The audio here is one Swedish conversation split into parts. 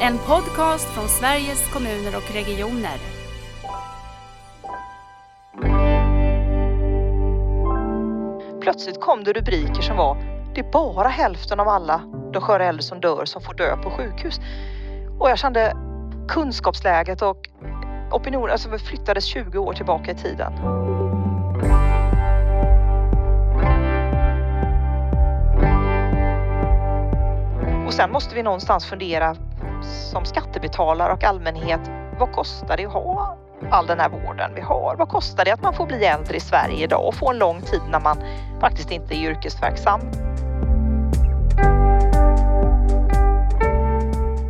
En podcast från Sveriges kommuner och regioner. Plötsligt kom det rubriker som var Det är bara hälften av alla de sköra äldre som dör som får dö på sjukhus. Och jag kände kunskapsläget och opinionen, alltså flyttades 20 år tillbaka i tiden. Och sen måste vi någonstans fundera som skattebetalare och allmänhet. Vad kostar det att ha all den här vården vi har? Vad kostar det att man får bli äldre i Sverige idag och få en lång tid när man faktiskt inte är yrkesverksam?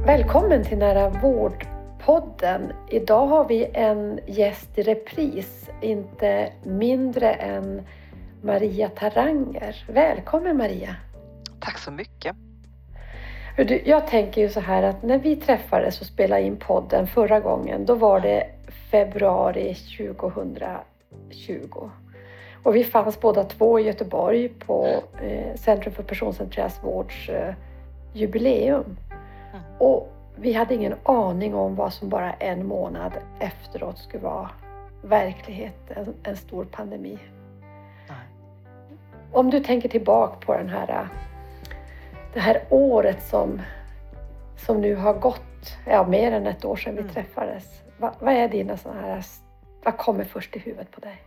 Välkommen till Nära vårdpodden. Idag har vi en gäst i repris, inte mindre än Maria Taranger. Välkommen Maria! Tack så mycket! Jag tänker ju så här att när vi träffades och spelade in podden förra gången, då var det februari 2020. Och vi fanns båda två i Göteborg på eh, Centrum för personcentrerad vårds eh, jubileum. Och vi hade ingen aning om vad som bara en månad efteråt skulle vara verklighet, en, en stor pandemi. Nej. Om du tänker tillbaka på den här, det här året som, som nu har gått, ja mer än ett år sedan vi mm. träffades. Va, vad är dina sådana här, vad kommer först i huvudet på dig?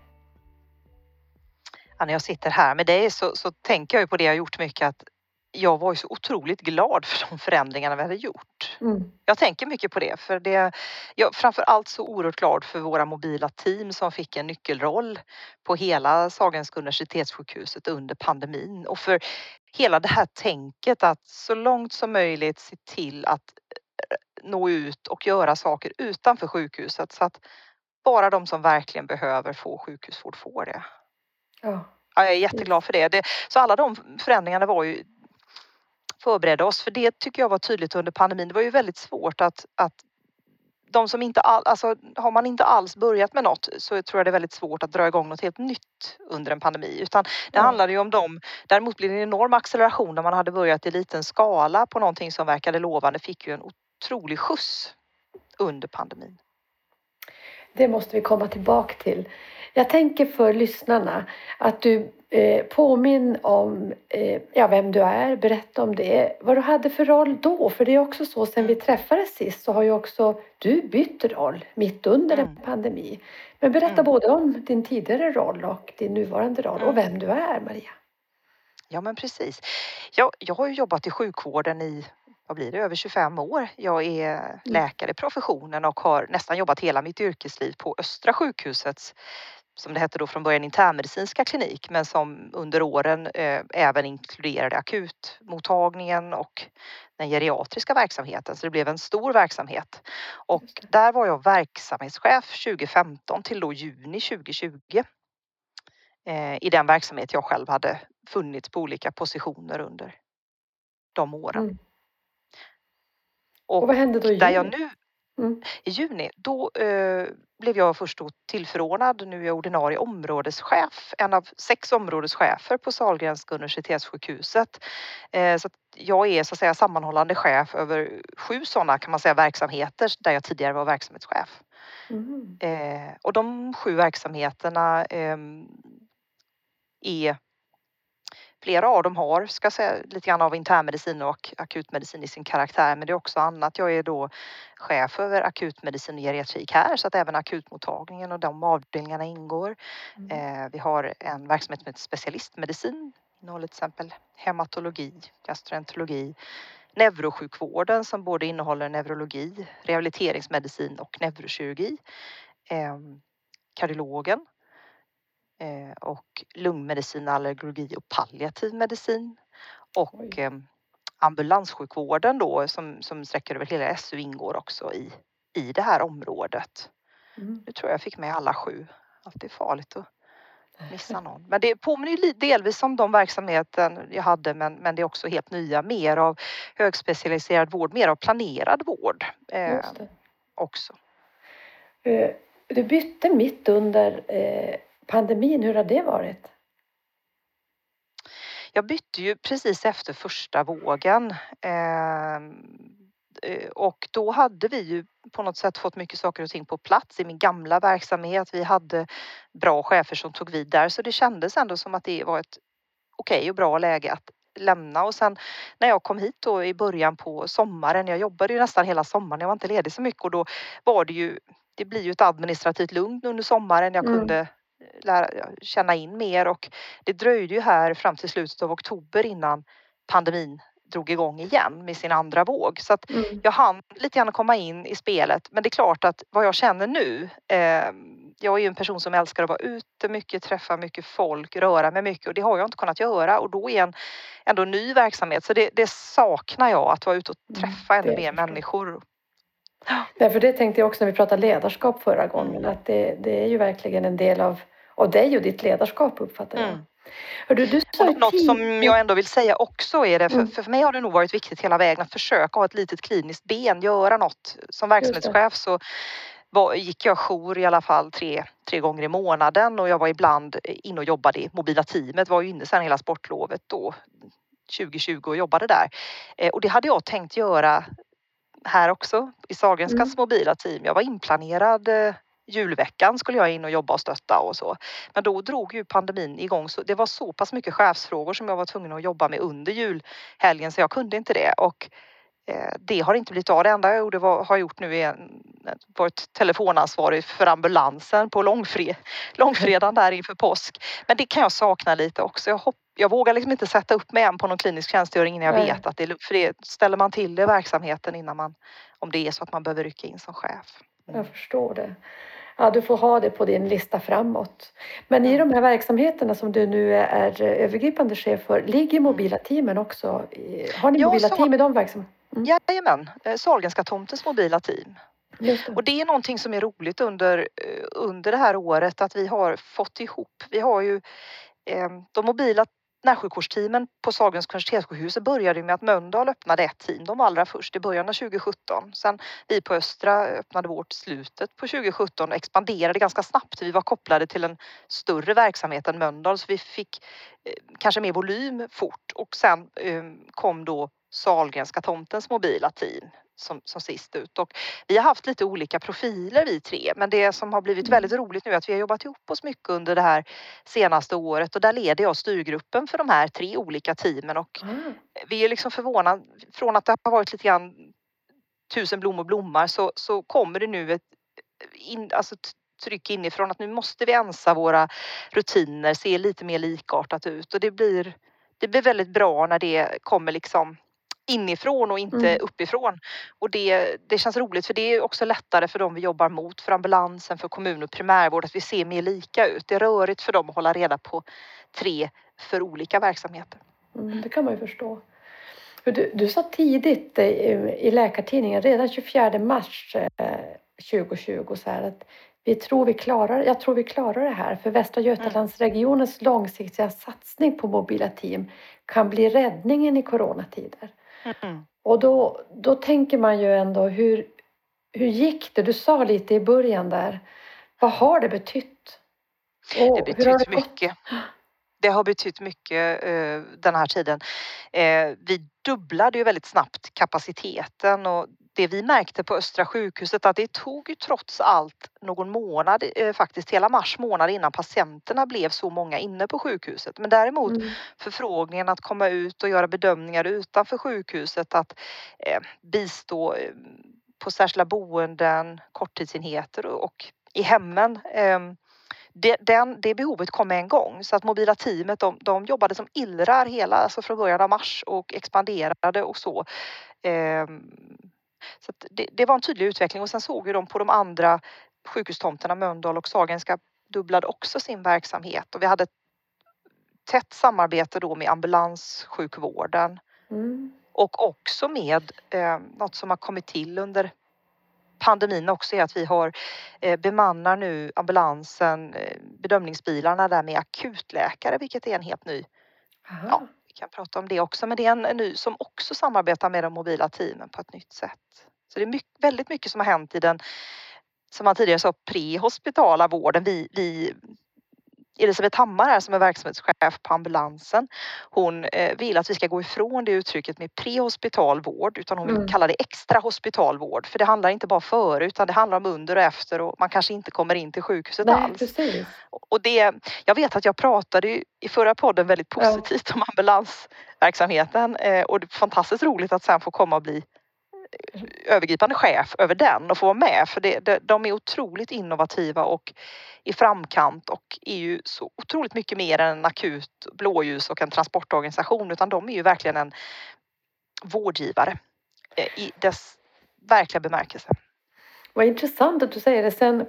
Ja, när jag sitter här med dig så, så tänker jag på det jag gjort mycket att jag var ju så otroligt glad för de förändringarna vi hade gjort. Mm. Jag tänker mycket på det för det. Jag framför allt så oerhört glad för våra mobila team som fick en nyckelroll på hela Sahlgrenska universitetssjukhuset under pandemin och för hela det här tänket att så långt som möjligt se till att eh, nå ut och göra saker utanför sjukhuset så att bara de som verkligen behöver få sjukhusvård får det. Ja. Ja, jag är jätteglad för det. det. Så alla de förändringarna var ju förbereda oss för det tycker jag var tydligt under pandemin. Det var ju väldigt svårt att, att de som inte all, alltså har man inte alls börjat med något så tror jag det är väldigt svårt att dra igång något helt nytt under en pandemi utan det mm. handlade ju om dem. Däremot blir det en enorm acceleration när man hade börjat i liten skala på någonting som verkade lovande fick ju en otrolig skjuts under pandemin. Det måste vi komma tillbaka till. Jag tänker för lyssnarna att du eh, påminn om eh, ja, vem du är, berätta om det, vad du hade för roll då. För det är också så, sen vi träffades sist så har ju också du bytt roll mitt under en mm. pandemi. Men berätta mm. både om din tidigare roll och din nuvarande roll och vem du är, Maria. Ja, men precis. Jag, jag har ju jobbat i sjukvården i vad blir det, över 25 år. Jag är mm. läkare i professionen och har nästan jobbat hela mitt yrkesliv på Östra sjukhusets som det hette då från början internmedicinska klinik men som under åren eh, även inkluderade akutmottagningen och den geriatriska verksamheten så det blev en stor verksamhet. Och där var jag verksamhetschef 2015 till då juni 2020 eh, i den verksamhet jag själv hade funnits på olika positioner under de åren. Mm. Och, och, vad hände då i där jag nu Mm. I juni, då eh, blev jag först tillförordnad, nu är jag ordinarie områdeschef, en av sex områdeschefer på Sahlgrenska universitetssjukhuset. Eh, så jag är så att säga sammanhållande chef över sju sådana kan man säga verksamheter där jag tidigare var verksamhetschef. Mm. Eh, och de sju verksamheterna ehm, är Flera av dem har, ska säga, lite grann av internmedicin och akutmedicin i sin karaktär, men det är också annat. Jag är då chef över akutmedicin och geriatrik här så att även akutmottagningen och de avdelningarna ingår. Mm. Eh, vi har en verksamhet heter specialistmedicin, innehåller till exempel hematologi, gastroenterologi, neurosjukvården som både innehåller neurologi, rehabiliteringsmedicin och neurokirurgi. Eh, kardiologen och lungmedicin, allergologi och palliativ medicin. Och Oj. Eh, ambulanssjukvården då som, som sträcker över hela SU ingår också i, i det här området. Mm. Nu tror jag jag fick med alla sju. Alltid farligt att missa någon. Men det påminner delvis om de verksamheten jag hade men, men det är också helt nya, mer av högspecialiserad vård, mer av planerad vård eh, också. Eh, du bytte mitt under eh, pandemin, hur har det varit? Jag bytte ju precis efter första vågen. Eh, Eh, och då hade vi ju på något sätt fått mycket saker och ting på plats i min gamla verksamhet. Vi hade bra chefer som tog vid där så det kändes ändå som att det var ett okej okay och bra läge att lämna och sen när jag kom hit då i början på sommaren, jag jobbade ju nästan hela sommaren, jag var inte ledig så mycket och då var det ju, det blir ju ett administrativt lugn under sommaren. Jag mm. Lära, känna in mer och det dröjde ju här fram till slutet av oktober innan pandemin drog igång igen med sin andra våg. Så att mm. jag hann lite grann komma in i spelet. Men det är klart att vad jag känner nu, eh, jag är ju en person som älskar att vara ute mycket, träffa mycket folk, röra mig mycket och det har jag inte kunnat göra och då är en ändå ny verksamhet så det, det saknar jag att vara ute och mm, träffa mm, ännu mer människor. Därför det tänkte jag också när vi pratade ledarskap förra gången mm. att det, det är ju verkligen en del av, av dig och ditt ledarskap uppfattar jag. Mm. Du, du något som jag ändå vill säga också är det, för, mm. för mig har det nog varit viktigt hela vägen att försöka ha ett litet kliniskt ben, göra något. Som verksamhetschef så var, gick jag jour i alla fall tre, tre gånger i månaden och jag var ibland inne och jobbade i mobila teamet, var ju inne sedan hela sportlovet då 2020 och jobbade där. Eh, och det hade jag tänkt göra här också i Sahlgrenskas mm. mobila team. Jag var inplanerad eh, julveckan skulle jag in och jobba och stötta och så. Men då drog ju pandemin igång så det var så pass mycket chefsfrågor som jag var tvungen att jobba med under julhelgen så jag kunde inte det och eh, det har inte blivit av. Det enda jag gjorde var, har gjort nu är varit telefonansvarig för ambulansen på långfred, långfredagen där inför påsk. Men det kan jag sakna lite också. Jag, hopp, jag vågar liksom inte sätta upp mig än på någon klinisk tjänstgöring innan jag Nej. vet att det För det ställer man till det i verksamheten innan man, om det är så att man behöver rycka in som chef. Mm. Jag förstår det ja, du får ha det på din lista framåt. Men i de här verksamheterna som du nu är övergripande chef för, ligger mobila teamen också? Har ni ja, mobila så... team i de verksamheterna? Mm. Jajamän, eh, Sahlgrenska tomtens mobila team. Det. Och det är någonting som är roligt under, eh, under det här året att vi har fått ihop. Vi har ju eh, de mobila närsjukvårdsteamen på Sahlgrenska universitetssjukhuset började med att Mölndal öppnade ett team, de var allra först i början av 2017. Sen vi på Östra öppnade vårt slutet på 2017 och expanderade ganska snabbt. Vi var kopplade till en större verksamhet än Mölndal så vi fick eh, kanske mer volym fort och sen eh, kom då Sahlgrenska tomtens mobila team som, som sist ut. Och vi har haft lite olika profiler vi tre. Men det som har blivit mm. väldigt roligt nu är att vi har jobbat ihop oss mycket under det här senaste året. Och där leder jag styrgruppen för de här tre olika teamen. Och mm. vi är liksom förvånade från att det har varit lite grann tusen blommor blommar så, så kommer det nu ett in, alltså tryck inifrån att nu måste vi ensa våra rutiner, se lite mer likartat ut. Och det blir det blir väldigt bra när det kommer liksom inifrån och inte mm. uppifrån. Och det, det känns roligt för det är också lättare för dem vi jobbar mot, för ambulansen, för kommun och primärvård, att vi ser mer lika ut. Det är rörigt för dem att hålla reda på tre för olika verksamheter. Mm, det kan man ju förstå. Du, du sa tidigt i, Läkartidningen, redan 24 mars 2020, eh, så här att vi tror vi klarar, jag tror vi klarar det här för Västra Götalandsregionens långsiktiga satsning på mobila team kan bli räddningen i coronatider. Mm. Och då, då tänker man ju ändå hur, hur gick det? Du sa lite i början där. Vad har det betytt? Och det betytt mycket. Det har betytt mycket uh, den här tiden. Uh, vi dubblade ju väldigt snabbt kapaciteten och det vi märkte på Östra sjukhuset att det tog ju trots allt någon månad, eh, faktiskt hela mars månad innan patienterna blev så många inne på sjukhuset. Men däremot mm. förfrågningen att komma ut och göra bedömningar utanför sjukhuset, att eh, bistå eh, på särskilda boenden, korttidsenheter och, i hemmen. Eh, det, den, det behovet kom en gång så att mobila teamet de, de jobbade som illrar hela, alltså från början av mars och expanderade och så. Eh, så det, det, var en tydlig utveckling. Och sen såg vi de på de andra sjukhustomterna, Mölndal och Sahlgrenska dubblade också sin verksamhet. Och vi hade tätt samarbete då med ambulanssjukvården. Mm. och också med eh, något som har kommit till under pandemin också är att vi har eh, bemannar nu ambulansen, eh, bedömningsbilarna där med akutläkare, vilket är en helt ny ja, vi kan prata om det också, men det är en, en ny som också samarbetar med de mobila teamen på ett nytt sätt. Så det är mycket, väldigt mycket som har hänt i den, som man tidigare sa, prehospitala vården. Vi, vi Elisabeth Hammar här som är verksamhetschef på ambulansen. Hon eh, vill att vi ska gå ifrån det uttrycket med prehospital vård utan hon vill Mm. kalla det extra hospitalvård. För det handlar inte bara före utan det handlar om under och efter och man kanske inte kommer in till sjukhuset Nej, alls. precis. Och det, jag vet att jag pratade i förra podden väldigt Ja. positivt om ambulansverksamheten eh, och det är fantastiskt roligt att sen få komma och bli övergripande chef över den och få vara med för det, det, de är otroligt innovativa och i framkant och är ju så otroligt mycket mer än en akut blåljus och en transportorganisation utan de är ju verkligen en vårdgivare eh, i dess verkliga bemärkelse. Vad intressant att du säger det. Sen,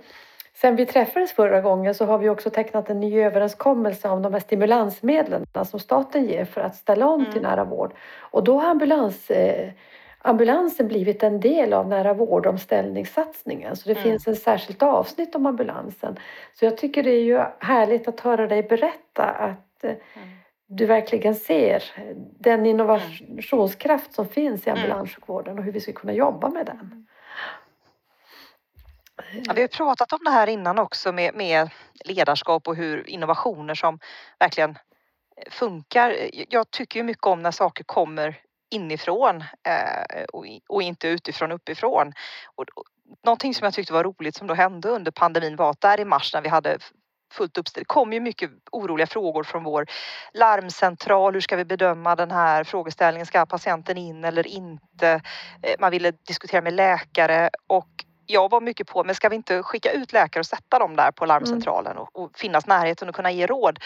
sen vi träffades förra gången så har vi också tecknat en ny överenskommelse om de här stimulansmedlen som staten ger för att ställa om till Mm. nära vård. Och då har ambulans, eh, ambulansen blivit en del av nära vårdomställningssatsningen. Så det Mm. finns ett särskilt avsnitt om ambulansen. Så jag tycker det är ju härligt att höra dig berätta att eh, du verkligen ser den innovationskraft som finns i Mm. ambulanssjukvården och hur vi ska kunna jobba med den. Ja, vi har pratat om det här innan också med, med ledarskap och hur innovationer som verkligen funkar. Jag tycker ju mycket om när saker kommer inifrån eh, och, inte utifrån uppifrån. Och, och, någonting som jag tyckte var roligt som då hände under pandemin var att där i mars när vi hade fullt uppställt. Det kom ju mycket oroliga frågor från vår larmcentral. Hur ska vi bedöma den här frågeställningen? Ska patienten in eller inte? Eh, Man ville diskutera med läkare och jag var mycket på, men ska vi inte skicka ut läkare och sätta dem där på larmcentralen och, och finnas närheten och kunna ge råd?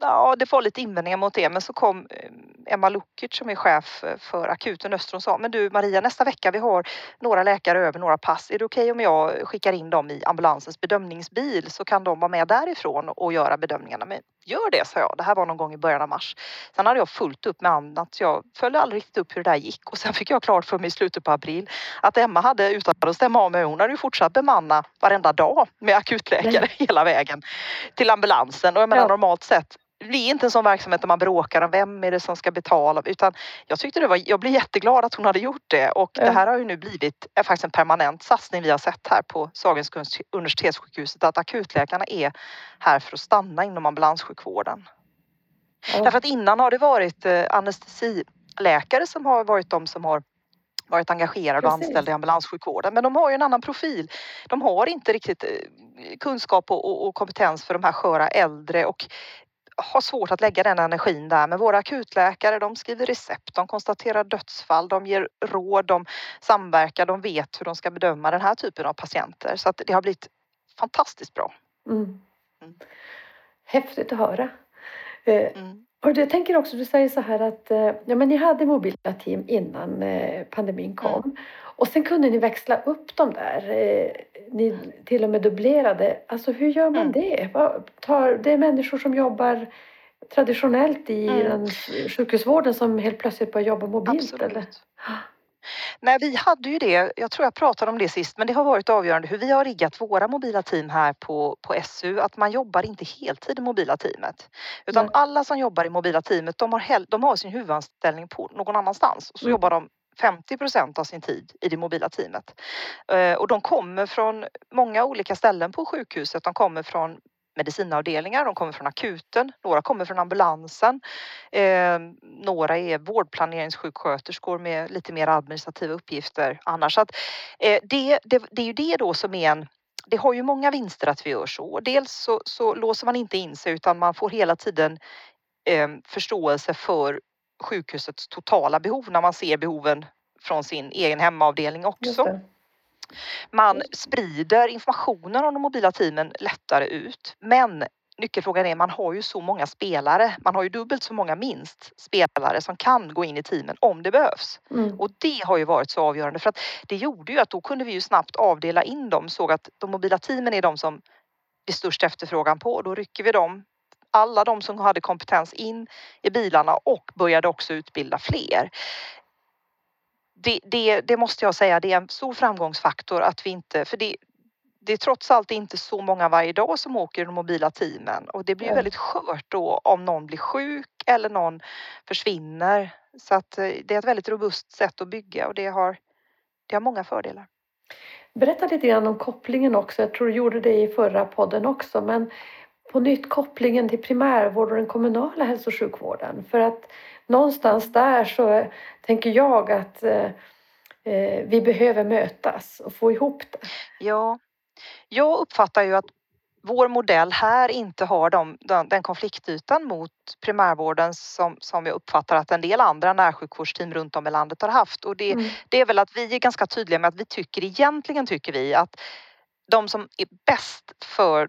Ja, det var lite invändningar mot det, men så kom eh, Emma Lukic som är chef eh, för akuten Öster och sa, men du Maria, nästa vecka vi har några läkare över några pass. Är det okej om jag skickar in dem i ambulansens bedömningsbil så kan de vara med därifrån och göra bedömningarna. Men gör det, sa jag. Det här var någon gång i början av mars. Sen hade jag fullt upp med annat. Jag följde aldrig riktigt upp hur det där gick och sen fick jag klart för mig i slutet på april att Emma hade, utan att stämma av med hon hade ju fortsatt bemanna varenda dag med akutläkare hela vägen till ambulansen. Och jag menar Ja. normalt sett det blir inte en sån verksamhet där man bråkar om vem är det som ska betala utan jag tyckte det var, jag blev jätteglad att hon hade gjort det och Ja. det här har ju nu blivit faktiskt en permanent satsning vi har sett här på Sahlgrenska universitetssjukhuset att akutläkarna är här för att stanna inom ambulanssjukvården. Ja. Därför att innan har det varit eh, anestesiläkare som har varit de som har varit engagerade och anställda i ambulanssjukvården. Men de har ju en annan profil. De har inte riktigt eh, kunskap och, och, och kompetens för de här sköra äldre och har svårt att lägga den energin där. Men våra akutläkare, de skriver recept, de konstaterar dödsfall, de ger råd, de samverkar, de vet hur de ska bedöma den här typen av patienter. Så att det har blivit fantastiskt bra. Mm. Mm. Häftigt att höra. Eh, Mm. Och jag tänker också, du säger så här att eh, ja, men ni hade mobila team innan eh, pandemin kom. Och sen kunde ni växla upp dem där. Eh, ni till och med dubblerade. Alltså hur gör man Mm. det? Tar, det är människor som jobbar traditionellt i Mm. den sjukhusvården som helt plötsligt börjar jobba mobilt eller? Nej, vi hade ju det. Jag tror jag pratade om det sist, men det har varit avgörande hur vi har riggat våra mobila team här på, på SU. Att man jobbar inte heltid i mobila teamet. Utan Nej. alla som jobbar i mobila teamet, de har, de har sin huvudanställning på någon annanstans. Och så Mm. jobbar de 50 procent av sin tid i det mobila teamet. Eh, och de kommer från många olika ställen på sjukhuset. De kommer från medicinavdelningar, de kommer från akuten, några kommer från ambulansen. Eh, några är vårdplaneringssjuksköterskor med lite mer administrativa uppgifter annars. Så att, eh, det, det, det är ju det då som är en det har ju många vinster att vi gör så. Dels så, så låser man inte in sig utan man får hela tiden eh, förståelse för sjukhusets totala behov när man ser behoven från sin egen hemavdelning också. Man sprider informationen om de mobila teamen lättare ut. Men nyckelfrågan är, man har ju så många spelare. Man har ju dubbelt så många minst spelare som kan gå in i teamen om det behövs. Mm. Och det har ju varit så avgörande för att det gjorde ju att då kunde vi ju snabbt avdela in dem. Såg att de mobila teamen är de som det är störst efterfrågan på då rycker vi dem alla de som hade kompetens in i bilarna och började också utbilda fler. Det, det, det måste jag säga, det är en stor framgångsfaktor att vi inte, för det, det är trots allt inte så många varje dag som åker i de mobila teamen och det blir väldigt skört då om någon blir sjuk eller någon försvinner. Så att eh, det är ett väldigt robust sätt att bygga och det har, det har många fördelar. Berätta lite grann om kopplingen också. Jag tror du gjorde det i förra podden också. Men på nytt kopplingen till primärvård och den kommunala hälso och sjukvården. För att någonstans där så tänker jag att eh, eh, vi behöver mötas och få ihop det. Ja, jag uppfattar ju att vår modell här inte har de, den, den konfliktytan mot primärvården som, som jag uppfattar att en del andra närsjukvårdsteam runt om i landet har haft. Och det, mm. det är väl att vi är ganska tydliga med att vi tycker egentligen tycker vi att de som är bäst för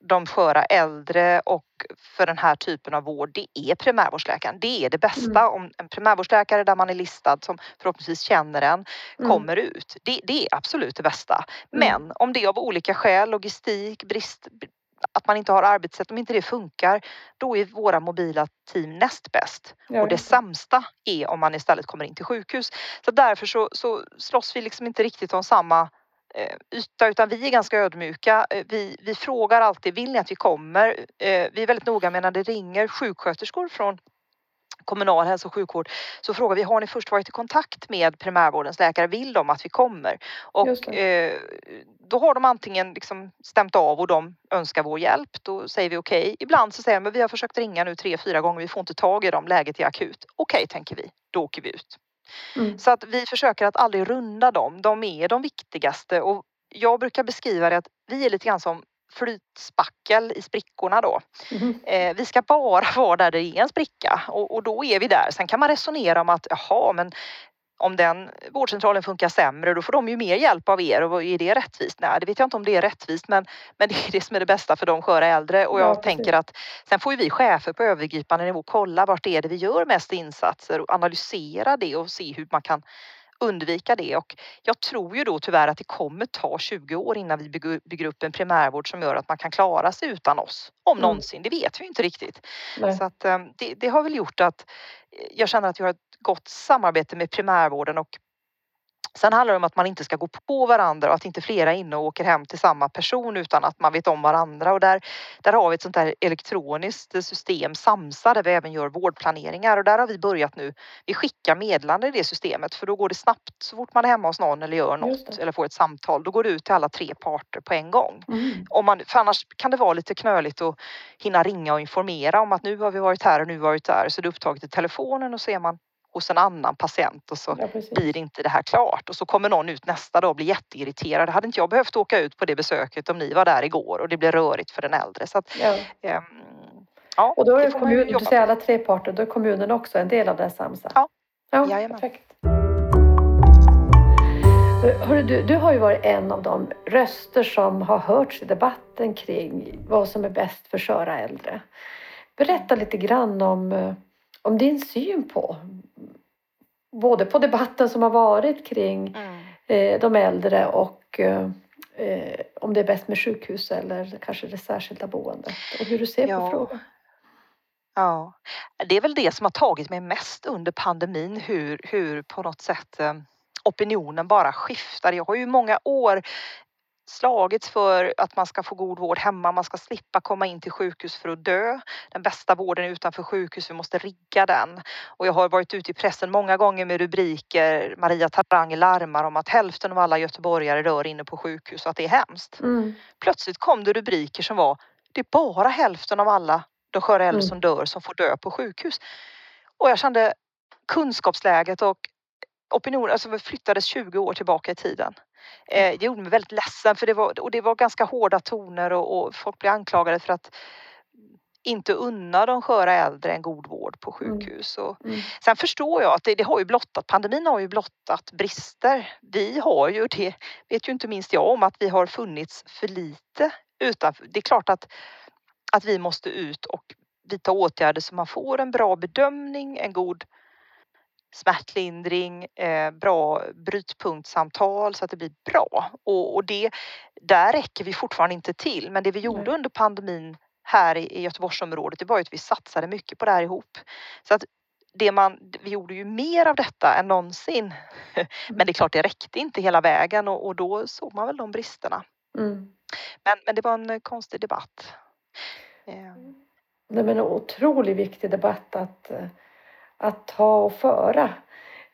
de sköra äldre och för den här typen av vård, det är primärvårdsläkaren. Det är det bästa mm. om en primärvårdsläkare där man är listad som förhoppningsvis känner en mm. kommer ut. Det, det, är absolut det bästa. Mm. Men om det av olika skäl, logistik, brist, att man inte har arbetssätt, om inte det funkar, då är våra mobila team näst bäst. Ja, och det sämsta är om man istället kommer in till sjukhus. Så därför så, så slåss vi liksom inte riktigt om samma yta utan vi är ganska ödmjuka. Eh, vi, vi frågar alltid, vill ni att vi kommer? Eh, vi är väldigt noga med när det ringer sjuksköterskor från kommunal hälso och sjukvård så frågar vi, har ni först varit i kontakt med primärvårdens läkare? Vill de att vi kommer? Och eh, då har de antingen liksom stämt av och de önskar vår hjälp. Då säger vi okej. Okay. Ibland så säger de, vi har försökt ringa nu tre, fyra gånger, vi får inte tag i dem, läget är akut. Okej, okay, tänker vi, då åker vi ut. Mm. Så att vi försöker att aldrig runda dem. De är de viktigaste och jag brukar beskriva det att vi är lite grann som flytspackel i sprickorna då. Mm. Eh, vi ska bara vara där det är en spricka och, och, då är vi där. Sen kan man resonera om att jaha, men om den vårdcentralen funkar sämre då får de ju mer hjälp av er. Och är det rättvist? Nej, det vet jag inte om det är rättvist men, men det är det som är det bästa för de sköra äldre. Och jag ja, tänker att sen får ju vi chefer på övergripande nivå kolla vart är det vi gör mest insatser och analysera det och se hur man kan undvika det och jag tror ju då tyvärr att det kommer ta 20 år innan vi bygger, upp en primärvård som gör att man kan klara sig utan oss. Om mm. någonsin, det vet vi inte riktigt. Nej. Så att ehm, det, det har väl gjort att jag känner att vi har ett gott samarbete med primärvården och Sen handlar det om att man inte ska gå på varandra och att inte flera är inne och åker hem till samma person utan att man vet om varandra och där, där har vi ett sånt där elektroniskt system, Samsa, där vi även gör vårdplaneringar och där har vi börjat nu. Vi skickar meddelande i det systemet för då går det snabbt så fort man är hemma hos någon eller gör något eller får ett samtal. Då går det ut till alla tre parter på en gång. Mm. Om man, för annars kan det vara lite knöligt att hinna ringa och informera om att nu har vi varit här och nu har vi varit där så det är upptaget i telefonen och så är man hos en annan patient och så ja, blir inte det här klart och så kommer någon ut nästa dag och blir jätteirriterad. Hade inte jag behövt åka ut på det besöket om ni var där igår och det blir rörigt för den äldre. Så att, ja. Ähm, ja, och då är kommun, du säger alla tre parter, då är kommunen också en del av det SAMSA? Ja, ja perfekt. Hörru, du, du har ju varit en av de röster som har hörts i debatten kring vad som är bäst för sköra äldre. Berätta lite grann om, eh, om din syn på både på debatten som har varit kring mm. eh, de äldre och eh, om det är bäst med sjukhus eller kanske det särskilda boendet och hur du ser ja. på frågan. Ja, det är väl det som har tagit mig mest under pandemin, hur, hur på något sätt eh, opinionen bara skiftar. Jag har ju många år slagits för att man ska få god vård hemma, man ska slippa komma in till sjukhus för att dö. Den bästa vården är utanför sjukhus, vi måste rigga den. Och jag har varit ute i pressen många gånger med rubriker, Maria Tarang larmar om att hälften av alla göteborgare dör inne på sjukhus och att det är hemskt. Mm. Plötsligt kom det rubriker som var, det är bara hälften av alla de sköra äldre mm. som dör som får dö på sjukhus. Och jag kände kunskapsläget och opinionen, alltså flyttades 20 år tillbaka i tiden. Eh, det gjorde mig väldigt ledsen för det var, och det var ganska hårda toner och, och folk blev anklagade för att inte unna de sköra äldre en god vård på mm. sjukhus. Och mm. Sen förstår jag att det, det, har ju blottat, pandemin har ju blottat brister. Vi har ju, det vet ju inte minst jag om, att vi har funnits för lite utanför. Det är klart att, att vi måste ut och vidta åtgärder så man får en bra bedömning, en god smärtlindring, eh, bra brytpunktsamtal så att det blir bra. Och, och, det, där räcker vi fortfarande inte till. Men det vi gjorde under pandemin här i, Göteborgsområdet, det var ju att vi satsade mycket på det här ihop. Så att det man, vi gjorde ju mer av detta än någonsin. Men det är klart, det räckte inte hela vägen och, och då såg man väl de bristerna. Mm. Men, men det var en konstig debatt. Eh. Det är en otroligt viktig debatt att eh, att ta och föra.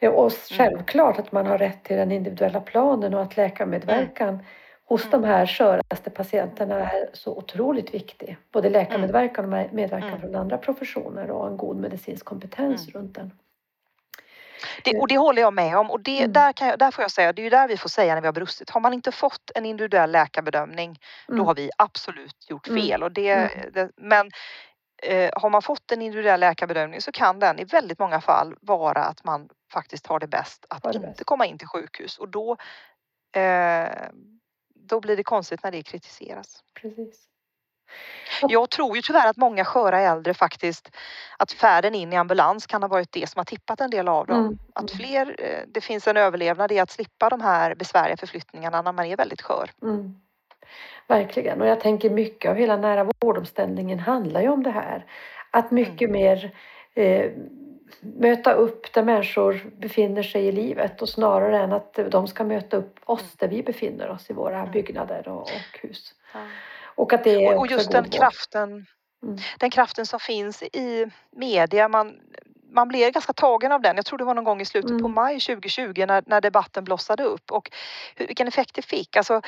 Och mm. självklart att man har rätt till den individuella planen och att läkarmedverkan mm. hos de här sköraste patienterna är så otroligt viktig. Både läkarmedverkan och medverkan Mm. från andra professioner och en god medicinsk kompetens Mm. runt den. Det, och det håller jag med om och det, Mm. där, kan jag, där får jag säga, det är ju där vi får säga när vi har brustit. Har man inte fått en individuell läkarbedömning då Mm. har vi absolut gjort Mm. fel. Och det, Mm. det, men eh, har man fått en individuell läkarbedömning så kan den i väldigt många fall vara att man faktiskt har det bäst att det inte bäst. komma in till sjukhus och då, eh, då blir det konstigt när det kritiseras. Precis. Jag tror ju tyvärr att många sköra äldre faktiskt, att färden in i ambulans kan ha varit det som har tippat en del av dem. Mm. Att fler, eh, det finns en överlevnad i att slippa de här besvärliga förflyttningarna när man är väldigt skör. Mm. Verkligen. Och jag tänker mycket av hela nära vårdomställningen handlar ju om det här. Att mycket mer eh, möta upp där människor befinner sig i livet och snarare än att de ska möta upp oss där vi befinner oss i våra Mm. byggnader och, och hus. Och att det Och, och just den kraften, Mm. den kraften som finns i media, man, man blir ganska tagen av den. Jag tror det var någon gång i slutet på Mm. maj 2020 när, när debatten blossade upp och hur, vilken effekt det fick. Alltså,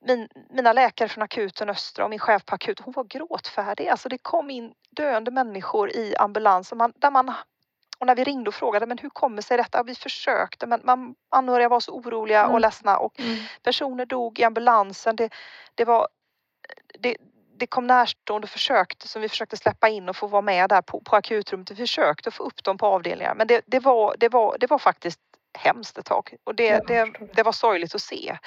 min, mina läkare från akuten Östra och min chef på akuten, hon var gråtfärdig. Alltså det kom in döende människor i ambulans och man, där man och när vi ringde och frågade men hur kommer sig detta? Vi försökte men man, anhöriga var så oroliga och Mm. ledsna och Mm. personer dog i ambulansen. Det, det var det, det kom närstående och försökte som vi försökte släppa in och få vara med där på, på akutrummet. Vi försökte få upp dem på avdelningar men det, det, var, det, var, det var faktiskt hemskt ett tag och det, det, det. var sorgligt att se.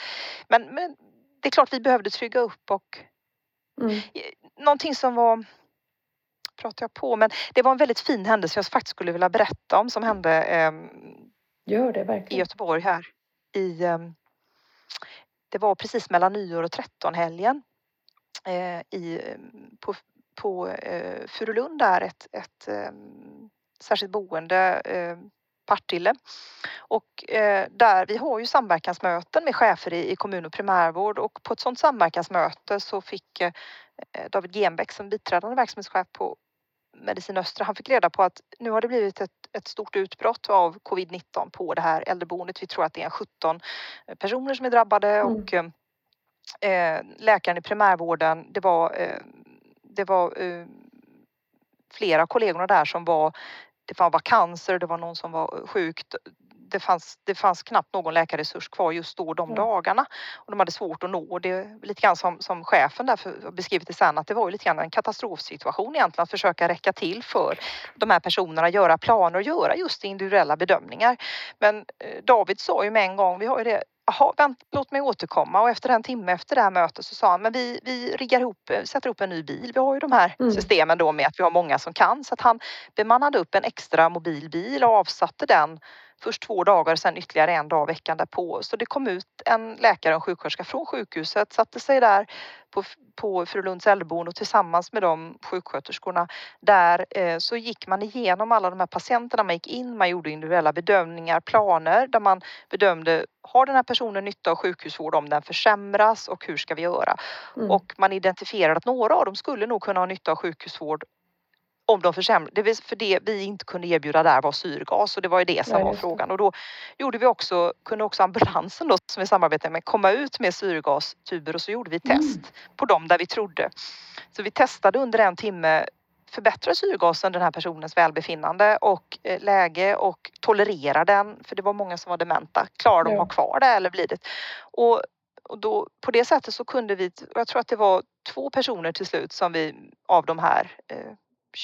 Men, men det är klart vi behövde trygga upp och Mm. någonting som var pratar jag på men det var en väldigt fin händelse jag faktiskt skulle vilja berätta om som hände ehm, Gör det i. Göteborg här. I, ehm, det var precis mellan nyår och trettonhelgen eh, i, ehm, på, på eh, Furulund där ett, ett eh, särskilt boende, eh, Partille. Och eh, där, vi har ju samverkansmöten med chefer i, i kommun och primärvård och på ett sådant samverkansmöte så fick eh, David Genbeck som biträdande verksamhetschef på Medicin Östra, han fick reda på att nu har det blivit ett, ett stort utbrott av covid-19 på det här äldreboendet. Vi tror att det är en 17 personer som är drabbade Mm. och eh, läkaren i primärvården, det var, eh, det var eh, flera av kollegorna där som var, det var vakanser, det var någon som var sjuk. Det fanns, det fanns knappt någon läkarresurs kvar just då de Mm. dagarna och de hade svårt att nå. Det är lite grann som, som chefen där för, beskrivit det sen att det var ju lite grann en katastrofsituation egentligen att försöka räcka till för de här personerna, göra planer och göra just individuella bedömningar. Men eh, David sa ju med en gång, vi har ju det, jaha, vänt, låt mig återkomma och efter en timme efter det här mötet så sa han, men vi, vi riggar ihop, eh, sätter ihop en ny bil. Vi har ju de här Mm. systemen då med att vi har många som kan så att han bemannade upp en extra mobil bil och avsatte den först två dagar och sen ytterligare en dag veckan därpå. Så det kom ut en läkare och en sjuksköterska från sjukhuset, satte sig där på, på Frölunds äldreboende och tillsammans med de sjuksköterskorna där eh, så gick man igenom alla de här patienterna. Man gick in, man gjorde individuella bedömningar, planer där man bedömde har den här personen nytta av sjukhusvård om den försämras och hur ska vi göra? Mm. Och man identifierade att några av dem skulle nog kunna ha nytta av sjukhusvård om de försämrar. Det vill, för det vi inte kunde erbjuda där var syrgas och det var ju det som Ja, var frågan. Och då gjorde vi också, kunde också ambulansen då som vi samarbetade med komma ut med syrgastuber och så gjorde vi Mm. test på dem där vi trodde. Så vi testade under en timme förbättrar syrgasen den här personens välbefinnande och eh, läge och tolererar den, för det var många som var dementa. Klarar de Ja. att ha kvar det eller blir det? Och, och då, på det sättet så kunde vi, jag tror att det var två personer till slut som vi av de här eh,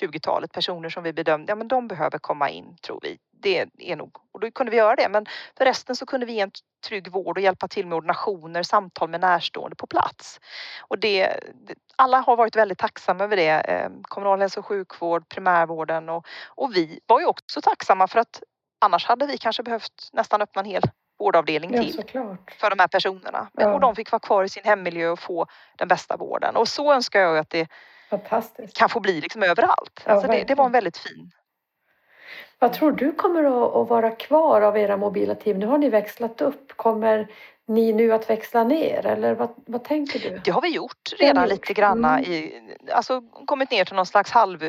20-talet personer som vi bedömde, ja men de behöver komma in tror vi. Det är nog, och då kunde vi göra det. Men för resten så kunde vi ge en trygg vård och hjälpa till med ordinationer, samtal med närstående på plats. Och det, alla har varit väldigt tacksamma över det. Eh, kommunal hälso och sjukvård, primärvården och, och vi var ju också tacksamma för att annars hade vi kanske behövt nästan öppna en hel vårdavdelning Ja, till såklart. för de här personerna. Men, Ja. Och de fick vara kvar i sin hemmiljö och få den bästa vården. Och så önskar jag att det Fantastiskt. kan få bli liksom överallt. Ja, alltså det, det var en väldigt fin. Vad tror du kommer att, vara kvar av era mobila team? Nu har ni växlat upp. Kommer ni nu att växla ner eller vad, vad tänker du? Det har vi gjort redan lite gjort. granna Mm. i, alltså kommit ner till någon slags halv,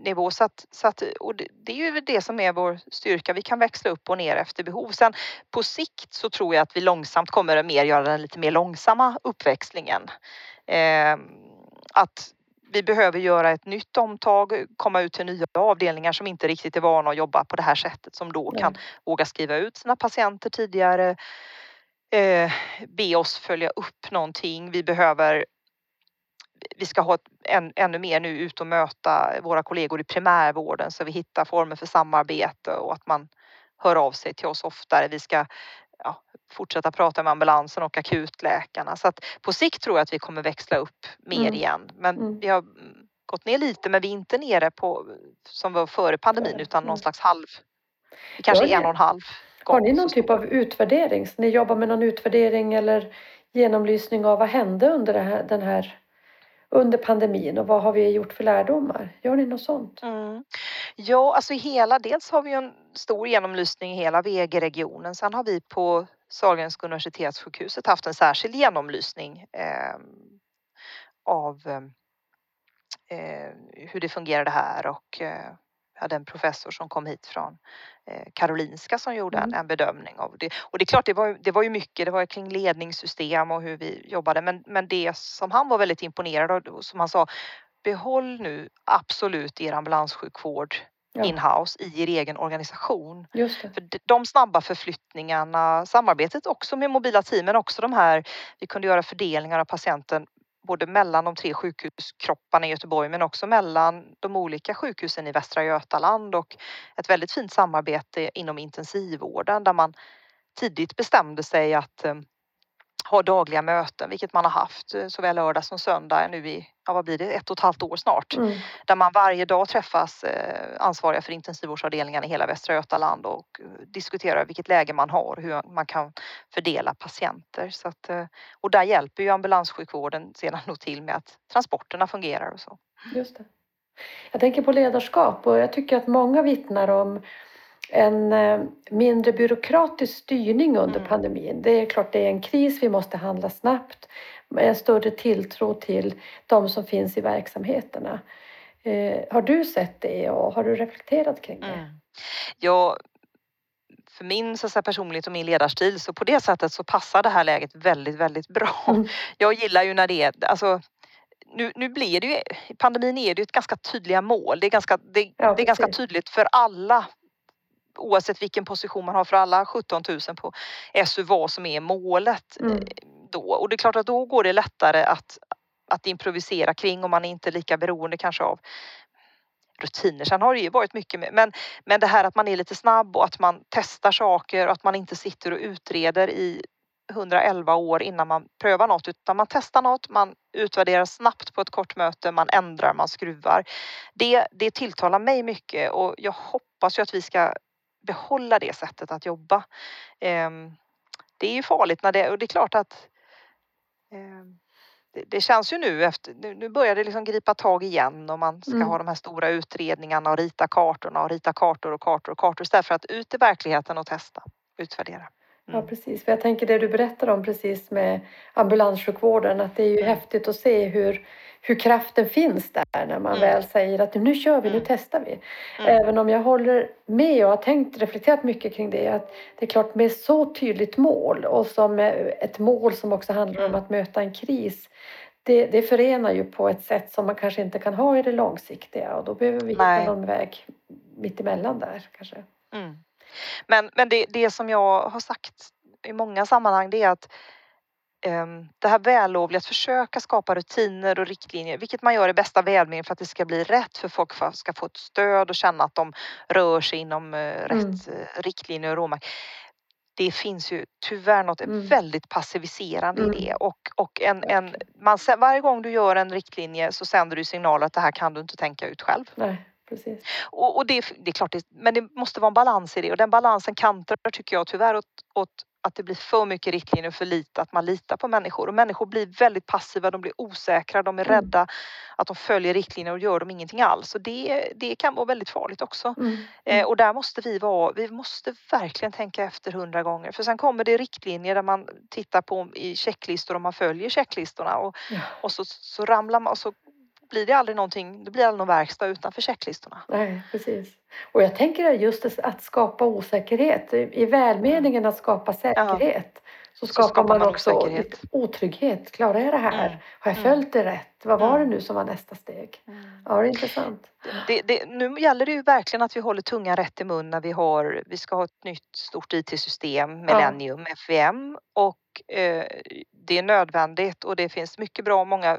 nivå. Så att, så att, och det, det är ju det som är vår styrka. Vi kan växla upp och ner efter behov. Sen på sikt så tror jag att vi långsamt kommer att mer göra den lite mer långsamma uppväxlingen. Eh, att vi behöver göra ett nytt omtag, komma ut till nya avdelningar som inte riktigt är vana att jobba på det här sättet som då kan våga skriva ut sina patienter tidigare. Eh, be oss följa upp någonting. Vi behöver vi ska ha ett, än, ännu mer nu ut och möta våra kollegor i primärvården så vi hittar former för samarbete och att man hör av sig till oss oftare. Vi ska ja, fortsätta prata med ambulansen och akutläkarna. Så att på sikt tror jag att vi kommer växla upp mer mm. igen. Men mm. vi har gått ner lite men vi är inte nere på som var före pandemin utan någon slags halv, kanske en och en halv. Har ni någon typ av utvärdering? Så ni jobbar med någon utvärdering eller genomlysning av vad hände under här, den här under pandemin och vad har vi gjort för lärdomar? Gör ni något sånt? Mm. Ja, alltså hela, dels har vi en stor genomlysning i hela VG-regionen. Sen har vi på Sahlgrenska universitetssjukhuset haft en särskild genomlysning eh, av eh, hur det fungerar det här och eh, hade en professor som kom hit från eh, Karolinska som gjorde en, mm. en bedömning av det. Och det är klart, det var, det var ju mycket, det var kring ledningssystem och hur vi jobbade, men, men det som han var väldigt imponerad av, som han sa, behåll nu absolut er ambulanssjukvård ja. inhouse i er egen organisation. För de snabba förflyttningarna, samarbetet också med mobila team men också de här, vi kunde göra fördelningar av patienten både mellan de tre sjukhuskropparna i Göteborg men också mellan de olika sjukhusen i Västra Götaland och ett väldigt fint samarbete inom intensivvården där man tidigt bestämde sig att eh, ha dagliga möten, vilket man har haft eh, såväl lördag som söndag nu i, ja vad blir det, ett och ett halvt år snart. Mm. Där man varje dag träffas eh, ansvariga för intensivvårdsavdelningen i hela Västra Götaland och eh, diskuterar vilket läge man har, hur man kan fördela patienter. Så att, och där hjälper ju ambulanssjukvården sedan nog till med att transporterna fungerar och så. Just det. Jag tänker på ledarskap och jag tycker att många vittnar om en eh, mindre byråkratisk styrning under mm. pandemin. Det är klart det är en kris, vi måste handla snabbt. En större tilltro till de som finns i verksamheterna. Eh, har du sett det och har du reflekterat kring det? Mm. Ja, för min så säga, personlighet och min ledarstil så på det sättet så passar det här läget väldigt, väldigt bra. Mm. Jag gillar ju när det är, alltså nu, nu blir det ju, pandemin är det ju ett ganska tydliga mål. Det är ganska, det, ja, det är ganska tydligt för alla oavsett vilken position man har för alla 17 000 på SU vad som är målet mm. Eh, då. Och det är klart att då går det lättare att, att improvisera kring och man är inte lika beroende kanske av rutiner. Sen har det ju varit mycket med, men, men det här att man är lite snabb och att man testar saker och att man inte sitter och utreder i 111 år innan man prövar något utan man testar något, man utvärderar snabbt på ett kort möte, man ändrar, man skruvar. Det, det tilltalar mig mycket och jag hoppas ju att vi ska behålla det sättet att jobba. Ehm, det är ju farligt när det, och det är klart att ehm, det, känns ju nu efter, nu börjar det liksom gripa tag igen och man ska mm. ha de här stora utredningarna och rita kartorna och rita kartor och kartor och kartor istället för att ut i verkligheten och testa, utvärdera. Mm. Ja precis, för jag tänker det du berättar om precis med ambulanssjukvården att det är ju mm. häftigt att se hur hur kraften finns där när man mm. väl säger att nu kör vi, nu mm. testar vi. Mm. Även om jag håller med och har tänkt reflekterat mycket kring det att det är klart med så tydligt mål och som ett mål som också handlar om mm. att möta en kris det, det förenar ju på ett sätt som man kanske inte kan ha i det långsiktiga och då behöver vi hitta någon väg mittemellan där kanske. Mm. Men, men det, det som jag har sagt i många sammanhang det är att Ehm, det här vällovliga att försöka skapa rutiner och riktlinjer, vilket man gör i bästa välmening för att det ska bli rätt för folk för ska få ett stöd och känna att de rör sig inom eh, rätt mm. Eh, riktlinjer och råmärken. Det finns ju tyvärr något mm. väldigt passiviserande mm. i det och, och en, en, man, varje gång du gör en riktlinje så sänder du signaler att det här kan du inte tänka ut själv. Nej. Precis. Och, och det, det, är klart, det, men det måste vara en balans i det och den balansen kantrar tycker jag tyvärr åt, åt att det blir för mycket riktlinjer och för lite att man litar på människor. Och människor blir väldigt passiva, de blir osäkra, de är mm. rädda att de följer riktlinjer och gör de ingenting alls. Och det, det kan vara väldigt farligt också. Mm. Eh, mm. och där måste vi vara, vi måste verkligen tänka efter hundra gånger. För sen kommer det riktlinjer där man tittar på i checklistor och man följer checklistorna och, ja. och så, så ramlar man och så blir det aldrig någonting, det blir aldrig någon verkstad utanför checklistorna. Nej, precis. Och jag tänker just att skapa osäkerhet, i välmeningen att skapa säkerhet. Så skapar, så skapar man, man också otrygghet. Klarar jag det här? Mm. Har jag mm. följt det rätt? Vad var det nu som var nästa steg? Mm. Ja, det är intressant. Det, det, nu gäller det ju verkligen att vi håller tungan rätt i mun när vi har, vi ska ha ett nytt stort IT-system, Millennium, ja. FVM och eh, det är nödvändigt och det finns mycket bra och många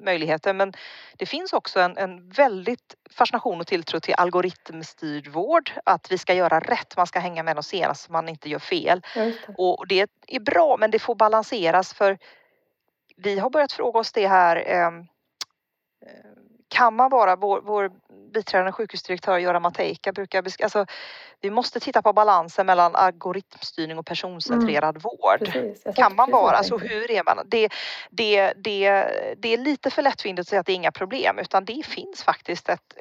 möjligheter men det finns också en, en väldigt fascination och tilltro till algoritmstyrd vård, att vi ska göra rätt, man ska hänga med de senaste så man inte gör fel. Det. Och det är bra men det får balanseras för vi har börjat fråga oss det här ehm, eh, kan man vara, vår, vår biträdande sjukhusdirektör Göran Mateika brukar beskriva, alltså, vi måste titta på balansen mellan algoritmstyrning och personcentrerad mm. vård. Precis, kan man vara, alltså hur är man? Det, det, det, det är lite för lättvindigt att säga att det är inga problem utan det finns faktiskt ett,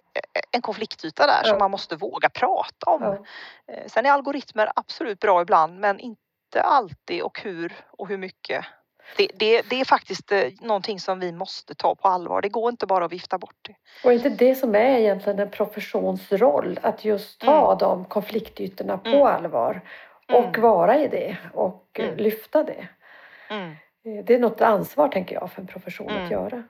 en konfliktyta där ja. som man måste våga prata om. Ja. Eh, sen är algoritmer absolut bra ibland men inte alltid och hur och hur mycket det, det, det, är faktiskt eh, någonting som vi måste ta på allvar. Det går inte bara att vifta bort det. Och inte det som är egentligen en professionsroll, att just ta mm. de konfliktytorna på mm. allvar och mm. vara i det och eh, mm. lyfta det. Mm. Eh, det är något ansvar, tänker jag, för en profession att mm. göra.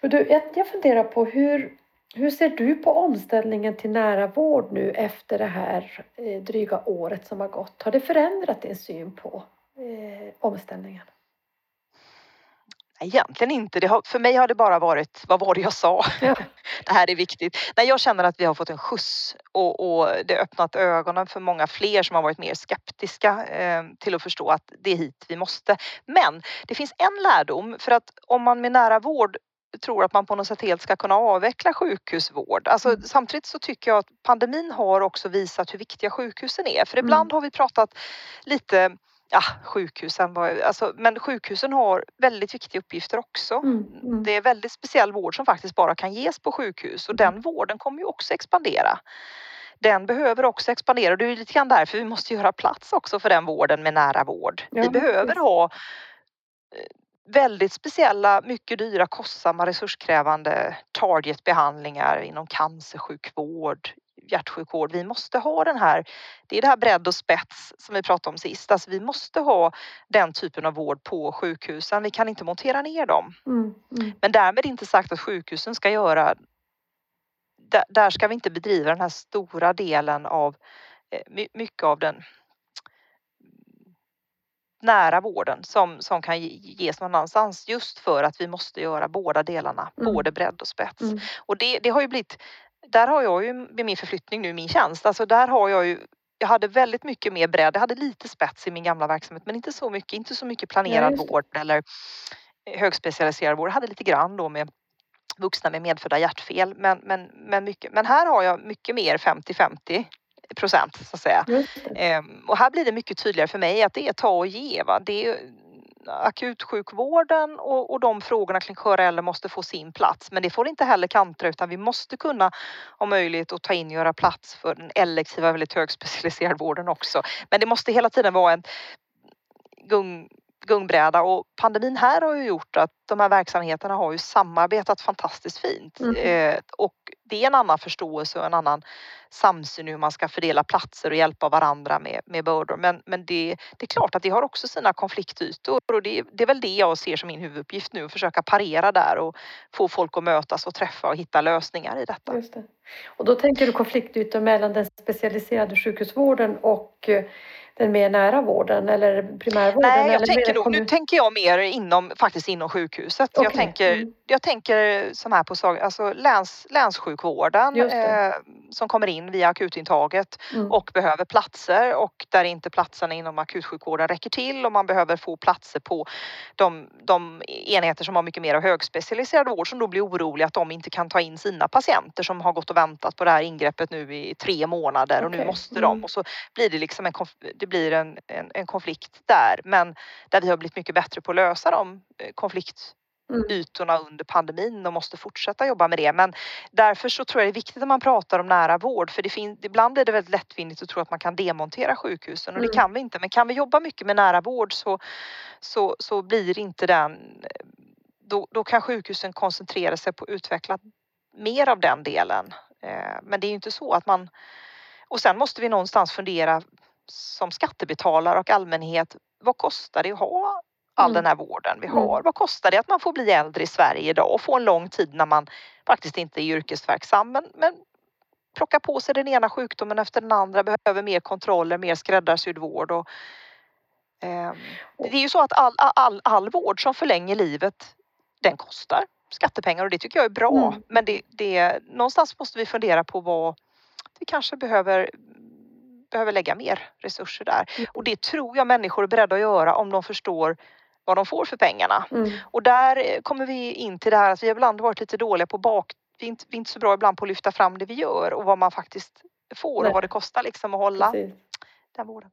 Du, jag, jag funderar på hur, hur ser du på omställningen till nära vård nu efter det här dryga året som har gått? Har det förändrat din syn på eh, omställningen? Egentligen inte. Har, för mig har det bara varit, vad var det jag sa? Ja. det här är viktigt. Nej, jag känner att vi har fått en skjuts och, och det öppnat ögonen för många fler som har varit mer skeptiska eh, till att förstå att det är hit vi måste. Men det finns en lärdom för att om man med nära vård tror att man på något sätt helt ska kunna avveckla sjukhusvård. Alltså, mm. Samtidigt så tycker jag att pandemin har också visat hur viktiga sjukhusen är. För ibland mm. har vi pratat lite ja, sjukhusen var, alltså, men sjukhusen har väldigt viktiga uppgifter också. Mm, mm. Det är väldigt speciell vård som faktiskt bara kan ges på sjukhus och den mm. vården kommer ju också expandera. Den behöver också expandera och det är lite grann därför vi måste göra plats också för den vården med nära vård. Ja, vi behöver ha eh, väldigt speciella, mycket dyra, kostsamma, resurskrävande targetbehandlingar inom cancersjukvård, hjärtsjukvård. Vi måste ha den här, det är det här bredd och spets som vi pratade om sist. Alltså vi måste ha den typen av vård på sjukhusen. Vi kan inte montera ner dem. Mm, mm. Men därmed inte sagt att sjukhusen ska göra där ska vi inte bedriva den här stora delen av eh, mycket av den nära vården som, som kan ges någon annanstans just för att vi måste göra båda delarna, mm. både bredd och spets. Mm. Och det, det har ju blivit där har jag ju med min förflyttning nu min tjänst, alltså där har jag ju jag hade väldigt mycket mer bredd. Jag hade lite spets i min gamla verksamhet men inte så mycket, inte så mycket planerad ja, vård eller högspecialiserad vård. Jag hade lite grann då med vuxna med medfödda hjärtfel men, men, men, mycket, men här har jag mycket mer 50-50 procent så att säga. Ehm, och här blir det mycket tydligare för mig att det är ta och ge. Va? Det är, akutsjukvården och, och de frågorna kring sköra äldre måste få sin plats. Men det får inte heller kantra utan vi måste kunna ha möjlighet att ta in och göra plats för den elektiva, väldigt högspecialiserade vården också. Men det måste hela tiden vara en gung, gungbräda och pandemin här har ju gjort att de här verksamheterna har ju samarbetat fantastiskt fint mm. eh, och det är en annan förståelse och en annan samsyn hur man ska fördela platser och hjälpa varandra med, med bördor. Men, men det, det är klart att det har också sina konfliktytor och det, det är väl det jag ser som min huvuduppgift nu, att försöka parera där och få folk att mötas och träffa och hitta lösningar i detta. Det. Och då tänker du konfliktytor mellan den specialiserade sjukhusvården och den mer nära vården eller primärvården? Nej, jag tänker nog, nu tänker jag mer inom, faktiskt inom sjukhuset. Okay. Jag, tänker, mm. jag tänker som här på alltså läns, länssjukvården eh, som kommer in via akutintaget mm. och behöver platser och där inte platserna inom akutsjukvården räcker till och man behöver få platser på de, de enheter som har mycket mer högspecialiserad vård som då blir oroliga att de inte kan ta in sina patienter som har gått och väntat på det här ingreppet nu i tre månader okay. och nu måste de mm. och så blir det liksom en det blir en, en, en, konflikt där men där vi har blivit mycket bättre på att lösa de eh, konfliktytorna mm. under pandemin och måste fortsätta jobba med det. Men därför så tror jag det är viktigt när man pratar om nära vård för det finns, ibland är det väldigt lättvindigt att tro att man kan demontera sjukhusen och mm. det kan vi inte. Men kan vi jobba mycket med nära vård så, så, så blir inte den då, då kan sjukhusen koncentrera sig på att utveckla mer av den delen. Eh, men det är ju inte så att man... Och sen måste vi någonstans fundera som skattebetalare och allmänhet. Vad kostar det att ha all Mm. den här vården vi Mm. har? Vad kostar det att man får bli äldre i Sverige idag och få en lång tid när man faktiskt inte är yrkesverksam men, men plocka på sig den ena sjukdomen efter den andra, behöver mer kontroller, mer skräddarsydd vård. Och, ehm, det är ju så att all, all, all vård som förlänger livet, den kostar skattepengar och det tycker jag är bra. Mm. Men det, det, någonstans måste vi fundera på vad vi kanske behöver, behöver lägga mer resurser där. Mm. Och det tror jag människor är beredda att göra om de förstår vad de får för pengarna. Mm. Och där eh, kommer vi in till det här att vi har ibland varit lite dåliga på bak... Vi är inte, vi är inte så bra ibland på att lyfta fram det vi gör och vad man faktiskt får Nej. och vad det kostar liksom att hålla Precis. den vården.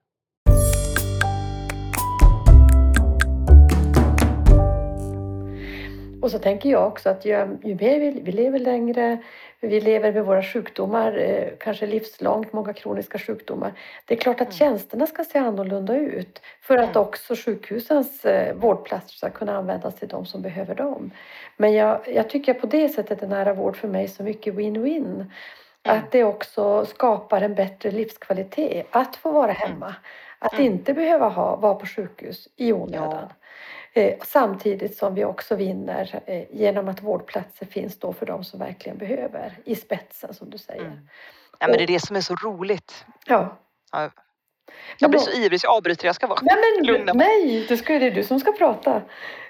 Och så tänker jag också att ju, ju mer vi, vi lever längre, vi lever med våra sjukdomar, eh, kanske livslångt, många kroniska sjukdomar. Det är klart att Mm. tjänsterna ska se annorlunda ut för att Mm. också sjukhusens eh, vårdplatser ska kunna användas till de som behöver dem. Men jag, jag tycker på det sättet är nära vård för mig så mycket win-win. Mm. Att det också skapar en bättre livskvalitet att få vara hemma. Att inte behöva ha, vara på sjukhus i onödan. Eh, samtidigt som vi också vinner eh, genom att vårdplatser finns då för de som verkligen behöver i spetsen som du säger. Mm. Ja, men det är det som är så roligt. Ja. Ja. Jag blir så ivrig så jag avbryter. Jag ska vara Nej men lugna mig. nej, det, ska, det är du som ska prata. Nej,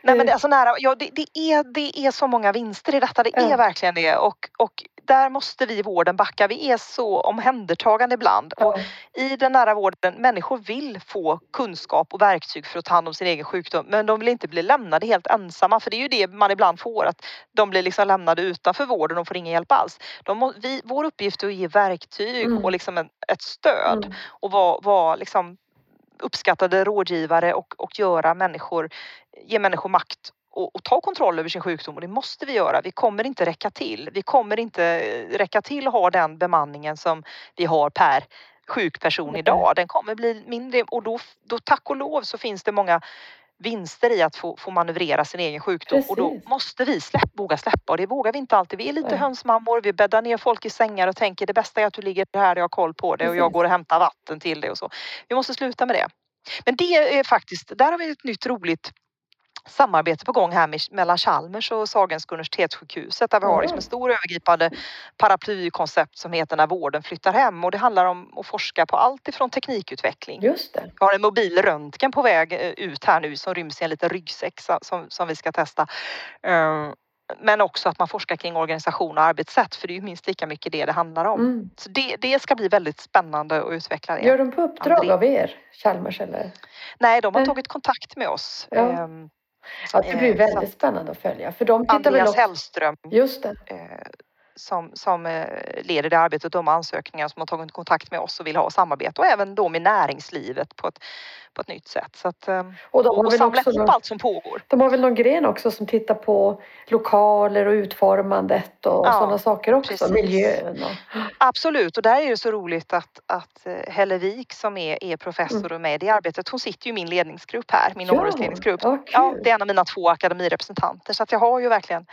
men Eh, det, alltså nära, ja, det, det, är, det är så många vinster i detta. Det är Ja. verkligen det. Och, och där måste vi i vården backa. Vi är så omhändertagande ibland. Och ja, i den nära vården, människor vill få kunskap och verktyg för att ta hand om sin egen sjukdom. Men de vill inte bli lämnade helt ensamma. För det är ju det man ibland får. Att de blir liksom lämnade utanför vården och får ingen hjälp alls. De vi, vår uppgift är att ge verktyg Mm. och liksom en, ett stöd. mm, Och vara var liksom uppskattade rådgivare och, och göra människor, ge människor makt och, och ta kontroll över sin sjukdom och det måste vi göra. Vi kommer inte räcka till. Vi kommer inte eh, räcka till att ha den bemanningen som vi har per sjuk person Nej. idag. Den kommer bli mindre och då, då tack och lov så finns det många vinster i att få, få manövrera sin egen sjukdom och då Precis. måste vi släpp, våga släppa och det vågar vi inte alltid. Vi är lite Nej. hönsmammor, vi bäddar ner folk i sängar och tänker det bästa är att du ligger här jag har koll på det och jag Precis. går och hämtar vatten till dig och så. Vi måste sluta med det. Men det är faktiskt, där har vi ett nytt roligt samarbete på gång här med, mellan Chalmers och Sahlgrenska universitetssjukhuset där vi har liksom Ja. en stor övergripande paraplykoncept som heter När vården flyttar hem och det handlar om att forska på allt ifrån teknikutveckling just det. vi har en mobil röntgen på väg eh, ut här nu som ryms i en liten ryggsäck som, som vi ska testa. Eh, Men också att man forskar kring organisation och arbetssätt för det är ju minst lika mycket det det handlar om. Mm. Så det, det ska bli väldigt spännande att utveckla det. Gör de på uppdrag André. av er, Chalmers eller? Nej, de har Nej. tagit kontakt med oss. Ja. Ehm, Ja, det blir Eh, väldigt spännande att följa. För de tittar väl Andreas också... Hellström Just det. Som, som eh, leder det arbetet, de ansökningar som har tagit kontakt med oss och vill ha samarbete och även då med näringslivet på ett, på ett nytt sätt. Så att, ehm, Och de och, har och samla ihop någon, allt som pågår. de har väl någon gren också som tittar på lokaler och utformandet och Ja, sådana saker också. precis. Miljön och... Absolut och där är det så roligt att, att eh, Helle Wik som är, är professor och med i arbetet, hon sitter ju i min ledningsgrupp här, min Mm. Ja, områdesledningsgrupp. ja. Ja, det är en av mina två akademirepresentanter så att jag har ju verkligen,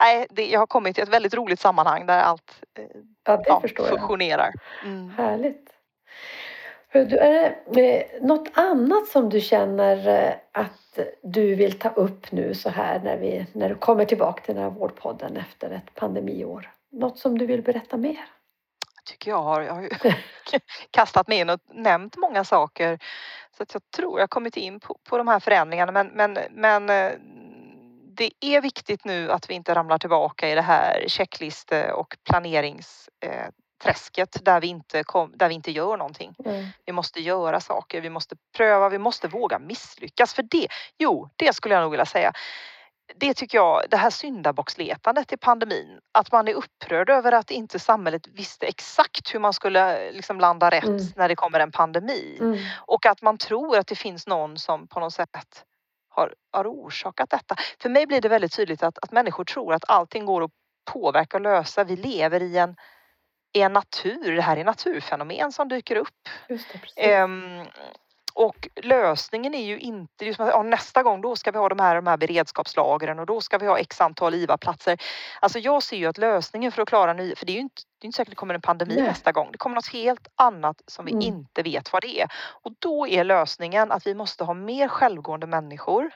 nej, det, jag har kommit till ett väldigt roligt sammanhang där allt eh, Ja, ja, fusionerar. Mm. Härligt. Du, är det eh, något annat som du känner eh, att du vill ta upp nu så här när, vi, när du kommer tillbaka till den här vårdpodden efter ett pandemiår? Något som du vill berätta mer? Jag tycker jag har, jag har ju kastat mig in och nämnt många saker. Så att jag tror jag kommit in på, på de här förändringarna men, men, men det är viktigt nu att vi inte ramlar tillbaka i det här checkliste och planeringsträsket där vi, inte kom, där vi inte gör någonting. Mm. Vi måste göra saker, vi måste pröva, vi måste våga misslyckas. För det, jo, det skulle jag nog vilja säga. Det tycker jag, det här syndabocksletandet i pandemin, att man är upprörd över att inte samhället visste exakt hur man skulle liksom landa rätt Mm. när det kommer en pandemi. Mm. Och att man tror att det finns någon som på något sätt har, har orsakat detta. För mig blir det väldigt tydligt att, att människor tror att allting går att påverka och lösa. Vi lever i en, i en natur, det här är naturfenomen som dyker upp. Det, precis. Och lösningen är ju inte just, ja, nästa gång då ska vi ha de här, de här beredskapslagren och då ska vi ha x antal IVA-platser. Alltså jag ser ju att lösningen för att klara nya, för det är ju inte, det är inte säkert det kommer en pandemi Nej. nästa gång. Det kommer något helt annat som vi mm. inte vet vad det är. Och då är lösningen att vi måste ha mer självgående människor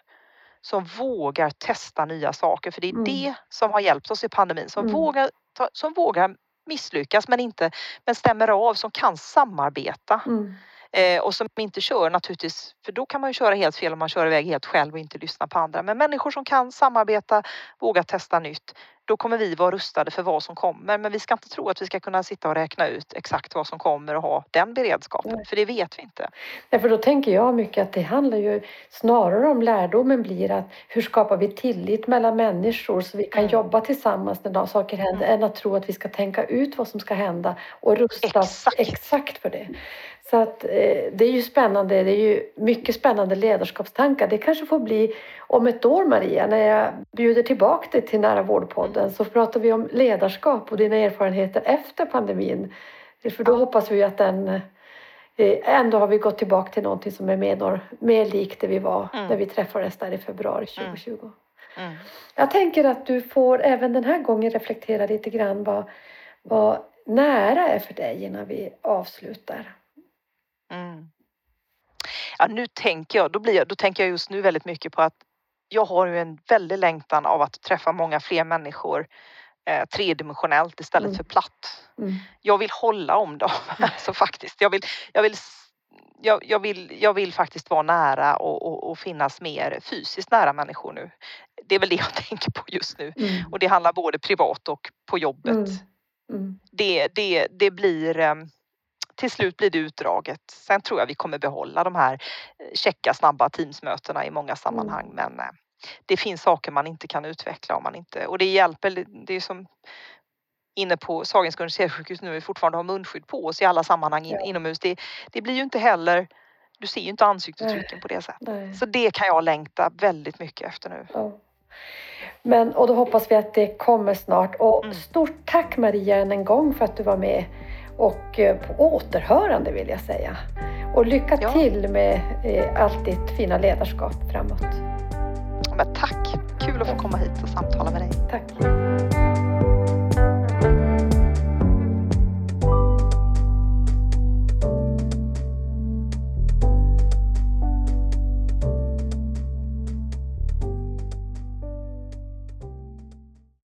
som vågar testa nya saker. För det är mm. det som har hjälpt oss i pandemin. Som, mm. vågar, som vågar misslyckas men inte men stämmer av, som kan samarbeta. Mm. Eh, och som inte kör naturligtvis, för då kan man ju köra helt fel om man kör iväg helt själv och inte lyssnar på andra. Men människor som kan samarbeta, våga testa nytt, då kommer vi vara rustade för vad som kommer. Men vi ska inte tro att vi ska kunna sitta och räkna ut exakt vad som kommer och ha den beredskapen, Nej. för det vet vi inte. Nej, för då tänker jag mycket att det handlar ju snarare om lärdomen blir att hur skapar vi tillit mellan människor så vi kan mm. jobba tillsammans när saker händer, mm. än att tro att vi ska tänka ut vad som ska hända och rusta exakt, exakt för det. Så att, eh, det är ju spännande. Det är ju mycket spännande ledarskapstankar. Det kanske får bli om ett år, Maria, när jag bjuder tillbaka dig till Nära vårdpodden så pratar vi om ledarskap och dina erfarenheter efter pandemin. För då hoppas vi att den eh, Ändå har vi gått tillbaka till någonting som är mer, mer likt det vi var mm. när vi träffades där i februari 2020. Mm. Mm. Jag tänker att du får även den här gången reflektera lite grann vad, vad nära är för dig innan vi avslutar. Mm. Ja, nu tänker jag, då, blir jag, då tänker jag just nu väldigt mycket på att jag har ju en väldig längtan av att träffa många fler människor eh, tredimensionellt istället mm. för platt. Mm. Jag vill hålla om dem, alltså faktiskt. Jag vill, jag vill jag, jag, vill, jag vill faktiskt vara nära och, och, och, finnas mer fysiskt nära människor nu. Det är väl det jag tänker på just nu mm. och det handlar både privat och på jobbet. Mm. Mm. Det, det, det blir ehm, till slut blir det utdraget. Sen tror jag vi kommer behålla de här eh, checka snabba teamsmötena i många sammanhang mm. men eh, det finns saker man inte kan utveckla om man inte och det hjälper. Det är som inne på Sahlgrenska universitetssjukhus nu vi fortfarande har munskydd på oss i alla sammanhang in, ja. inomhus. Det, det blir ju inte heller du ser ju inte ansiktsuttrycken på det sättet. Nej. Så det kan jag längta väldigt mycket efter nu. Ja. Men, och då hoppas vi att det kommer snart. Och mm. stort tack Maria än en gång för att du var med och eh, på återhörande vill jag säga. Och lycka ja. till med eh, allt ditt fina ledarskap framåt. Men tack! Kul att få komma hit och samtala med dig. Tack!